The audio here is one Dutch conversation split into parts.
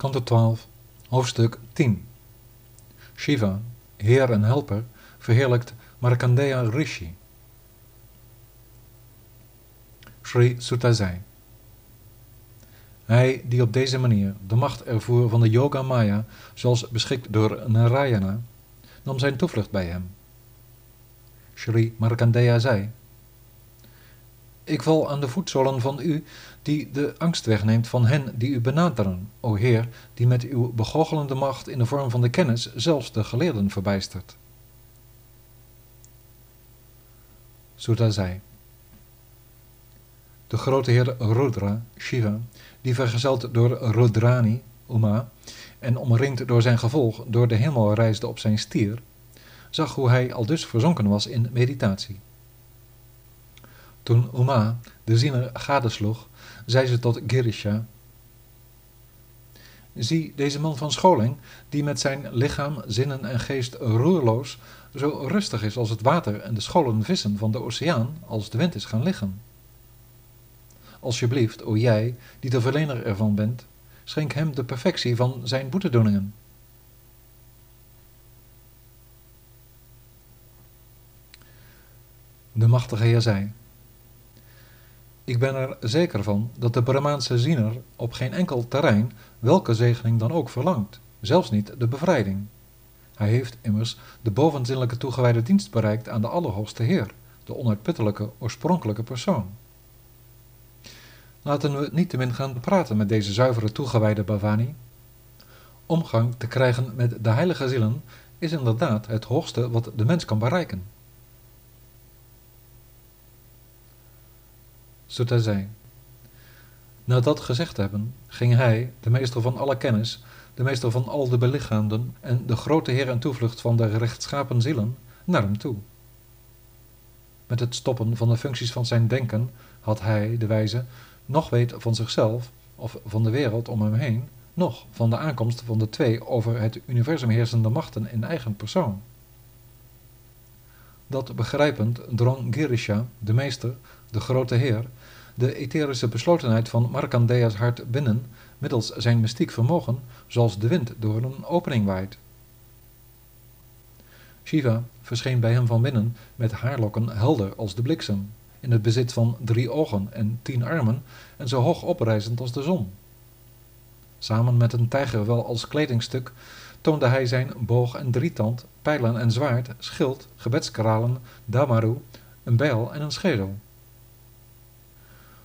Kanto 12, hoofdstuk 10 Shiva, heer en helper, verheerlijkt Markandeya Rishi. Sri Sutta zei Hij die op deze manier de macht ervoer van de Yoga Maya, zoals beschikt door Narayana, nam zijn toevlucht bij hem. Sri Markandeya zei ik val aan de voetzolen van u, die de angst wegneemt van hen die u benaderen, o Heer, die met uw begoochelende macht in de vorm van de kennis zelfs de geleerden verbijstert. Sutta zei, de grote heer Rudra, Shiva, die vergezeld door Rudrani, Uma, en omringd door zijn gevolg door de hemel reisde op zijn stier, zag hoe hij al dus verzonken was in meditatie. Toen Uma de ziener gadesloeg, zei ze tot Girisha: Zie deze man van scholing, die met zijn lichaam, zinnen en geest roerloos, zo rustig is als het water en de scholen vissen van de oceaan als de wind is gaan liggen. Alsjeblieft, o jij, die de verlener ervan bent, schenk hem de perfectie van zijn boetedoeningen. De machtige Heer zei: ik ben er zeker van dat de Brahmaanse ziener op geen enkel terrein welke zegening dan ook verlangt, zelfs niet de bevrijding. Hij heeft immers de bovenzinnelijke toegewijde dienst bereikt aan de Allerhoogste Heer, de onuitputtelijke oorspronkelijke persoon. Laten we niet te min gaan praten met deze zuivere toegewijde Bhavani. Omgang te krijgen met de heilige zielen is inderdaad het hoogste wat de mens kan bereiken. Sutta zei. Na dat gezegd hebben, ging hij, de meester van alle kennis, de meester van al de belichaamden en de grote heer en toevlucht van de rechtschapen zielen, naar hem toe. Met het stoppen van de functies van zijn denken had hij, de wijze, nog weet van zichzelf of van de wereld om hem heen, nog van de aankomst van de twee over het universum heersende machten in eigen persoon. Dat begrijpend drong Girisha, de meester, de grote heer, de etherische beslotenheid van Markandeya's hart binnen middels zijn mystiek vermogen, zoals de wind door een opening waait. Shiva verscheen bij hem van binnen met haarlokken helder als de bliksem, in het bezit van drie ogen en tien armen en zo hoog oprijzend als de zon. Samen met een tijger wel als kledingstuk toonde hij zijn boog en drietand, pijlen en zwaard, schild, gebedskralen, damaru, een bijl en een schedel.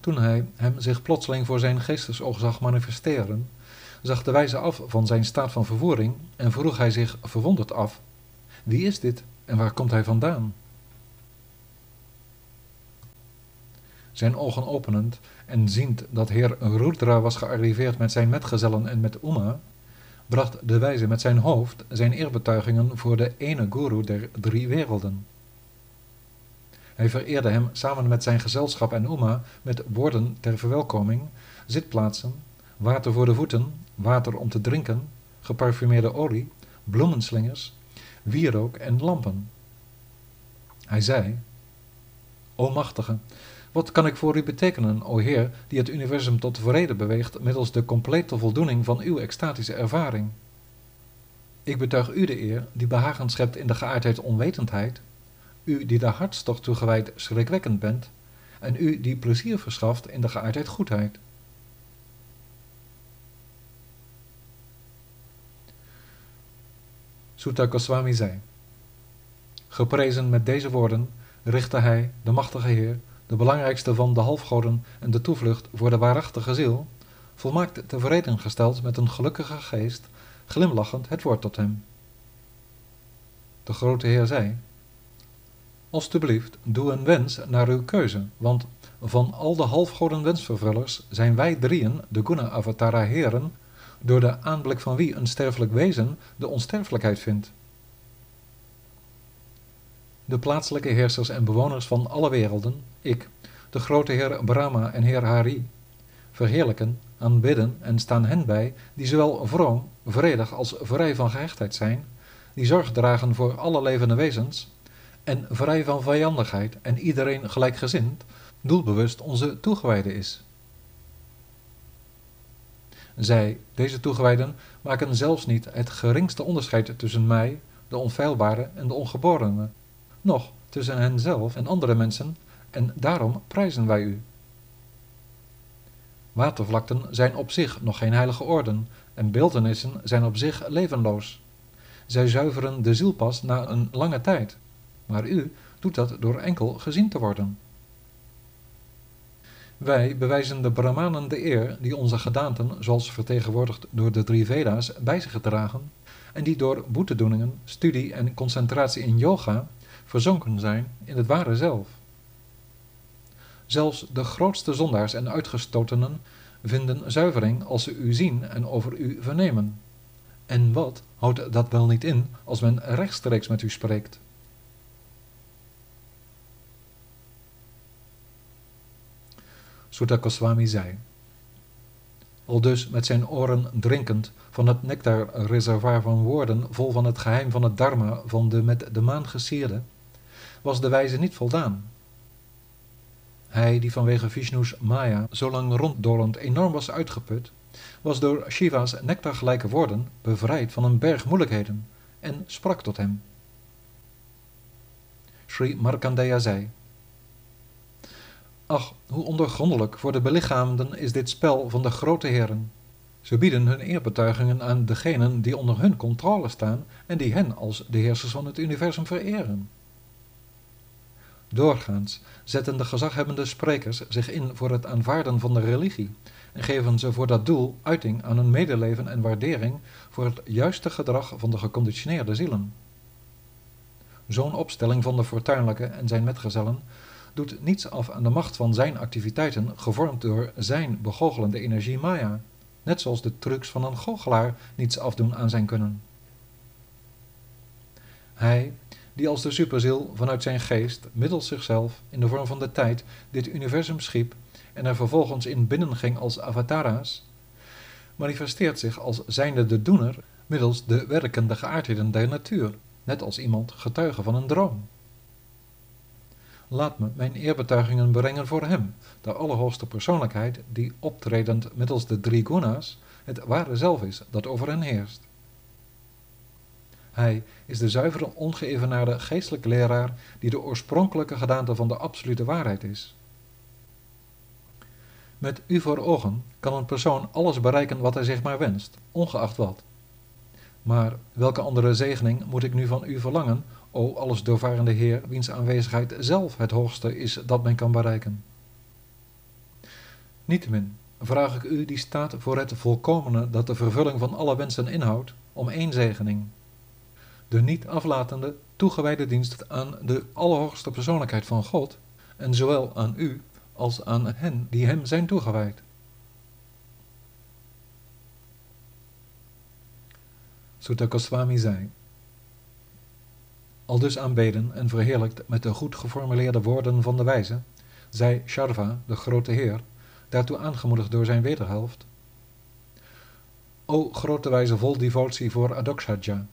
Toen hij hem zich plotseling voor zijn geestesoog zag manifesteren, zag de wijze af van zijn staat van vervoering en vroeg hij zich verwonderd af: Wie is dit en waar komt hij vandaan? Zijn ogen openend en ziend dat heer Rudra was gearriveerd met zijn metgezellen en met Uma, bracht de wijze met zijn hoofd zijn eerbetuigingen voor de ene guru der drie werelden. Hij vereerde hem samen met zijn gezelschap en Uma met woorden ter verwelkoming, zitplaatsen, water voor de voeten, water om te drinken, geparfumeerde olie, bloemenslingers, wierook en lampen. Hij zei, O machtige, wat kan ik voor u betekenen, o Heer, die het universum tot vrede beweegt middels de complete voldoening van uw extatische ervaring? Ik betuig u de eer die behagen schept in de geaardheid onwetendheid, u die de hartstocht toegewijd schrikwekkend bent, en u die plezier verschaft in de geaardheid goedheid. Sutta Goswami zei, Geprezen met deze woorden richtte hij, de machtige Heer, de belangrijkste van de halfgoden en de toevlucht voor de waarachtige ziel, volmaakt tevreden gesteld met een gelukkige geest, glimlachend het woord tot hem. De grote Heer zei, Alsjeblieft, doe een wens naar uw keuze, want van al de halfgoden wensvervullers zijn wij drieën, de Guna-avatara heren, door de aanblik van wie een sterfelijk wezen de onsterfelijkheid vindt. De plaatselijke heersers en bewoners van alle werelden, ik, de grote heer Brahma en heer Hari, verheerlijken, aanbidden en staan hen bij die zowel vroom, vredig als vrij van gehechtheid zijn, die zorg dragen voor alle levende wezens en vrij van vijandigheid en iedereen gelijkgezind, doelbewust onze toegewijde is. Zij, deze toegewijden, maken zelfs niet het geringste onderscheid tussen mij, de onfeilbare en de ongeborene, noch tussen henzelf en andere mensen, en daarom prijzen wij u. Watervlakten zijn op zich nog geen heilige orden, en beeldenissen zijn op zich levenloos. Zij zuiveren de ziel pas na een lange tijd, maar u doet dat door enkel gezien te worden. Wij bewijzen de Brahmanen de eer die onze gedaanten, zoals vertegenwoordigd door de drie Veda's, bij zich dragen en die door boetedoeningen, studie en concentratie in yoga verzonken zijn in het ware zelf. Zelfs de grootste zondaars en uitgestotenen vinden zuivering als ze u zien en over u vernemen. En wat houdt dat wel niet in als men rechtstreeks met u spreekt? Sutta Goswami zei. Al dus met zijn oren drinkend van het nectarreservoir van woorden vol van het geheim van het dharma van de met de maan gesierde, was de wijze niet voldaan. Hij die vanwege Vishnu's Maya zo lang ronddolend enorm was uitgeput, was door Shiva's nectargelijke woorden bevrijd van een berg moeilijkheden en sprak tot hem. Sri Markandeya zei, Ach, hoe ondergrondelijk voor de belichaamden is dit spel van de grote heren. Ze bieden hun eerbetuigingen aan degenen die onder hun controle staan en die hen als de heersers van het universum vereren. Doorgaans zetten de gezaghebbende sprekers zich in voor het aanvaarden van de religie en geven ze voor dat doel uiting aan hun medeleven en waardering voor het juiste gedrag van de geconditioneerde zielen. Zo'n opstelling van de fortuinlijke en zijn metgezellen doet niets af aan de macht van zijn activiteiten, gevormd door zijn begoochelende energie Maya, net zoals de trucs van een goochelaar niets afdoen aan zijn kunnen. Hij, die als de superziel vanuit zijn geest, middels zichzelf, in de vorm van de tijd, dit universum schiep en er vervolgens in binnenging als avatara's, manifesteert zich als zijnde de doener middels de werkende geaardheden der natuur, net als iemand getuige van een droom. Laat me mijn eerbetuigingen brengen voor hem, de allerhoogste persoonlijkheid, die optredend middels de drie guna's het ware zelf is dat over hen heerst. Hij is de zuivere, ongeëvenaarde geestelijke leraar die de oorspronkelijke gedaante van de absolute waarheid is. Met u voor ogen kan een persoon alles bereiken wat hij zich maar wenst, ongeacht wat. Maar welke andere zegening moet ik nu van u verlangen o alles doorvarende Heer, wiens aanwezigheid zelf het hoogste is dat men kan bereiken. Niettemin vraag ik u die staat voor het volkomene dat de vervulling van alle wensen inhoudt, om één zegening. De niet aflatende, toegewijde dienst aan de allerhoogste persoonlijkheid van God, en zowel aan u als aan hen die hem zijn toegewijd. Sutta Goswami zei, al dus aanbeden en verheerlijkt met de goed geformuleerde woorden van de wijze, zei Sharva, de grote heer, daartoe aangemoedigd door zijn wederhelft. O grote wijze vol devotie voor Adokshaja,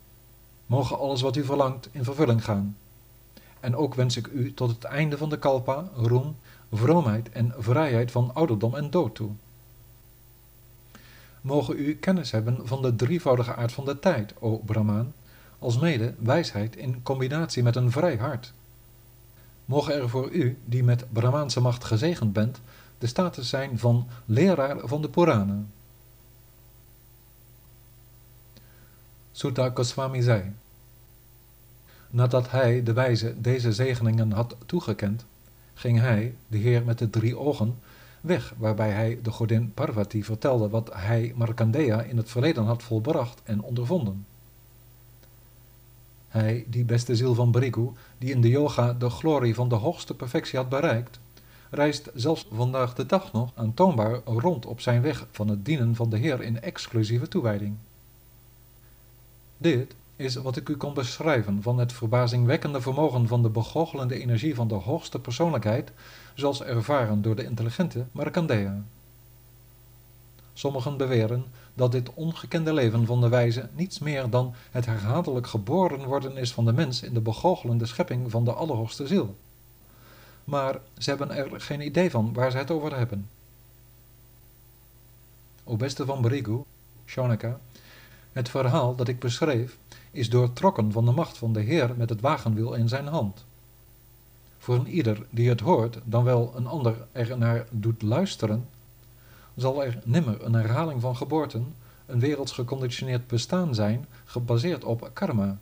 mogen alles wat u verlangt in vervulling gaan. En ook wens ik u tot het einde van de kalpa, roem, vroomheid en vrijheid van ouderdom en dood toe. Mogen u kennis hebben van de drievoudige aard van de tijd, o Brahmaan, alsmede wijsheid in combinatie met een vrij hart. Mogen er voor u, die met Brahmaanse macht gezegend bent, de status zijn van leraar van de Puranen. Sutta Goswami zei, nadat hij de wijze deze zegeningen had toegekend, ging hij, de heer met de drie ogen, weg, waarbij hij de godin Parvati vertelde wat hij Markandeya in het verleden had volbracht en ondervonden. Hij, die beste ziel van Brigu, die in de yoga de glorie van de hoogste perfectie had bereikt, reist zelfs vandaag de dag nog aantoonbaar rond op zijn weg van het dienen van de Heer in exclusieve toewijding. Dit is wat ik u kon beschrijven van het verbazingwekkende vermogen van de begoochelende energie van de hoogste persoonlijkheid, zoals ervaren door de intelligente Markandeya. Sommigen beweren dat dit ongekende leven van de wijze niets meer dan het herhaaldelijk geboren worden is van de mens in de begoochelende schepping van de Allerhoogste Ziel. Maar ze hebben er geen idee van waar ze het over hebben. o beste van Brigu, Shonaka, het verhaal dat ik beschreef is doortrokken van de macht van de Heer met het wagenwiel in zijn hand. Voor een ieder die het hoort, dan wel een ander er naar doet luisteren, zal er nimmer een herhaling van geboorten, een werelds geconditioneerd bestaan zijn, gebaseerd op karma,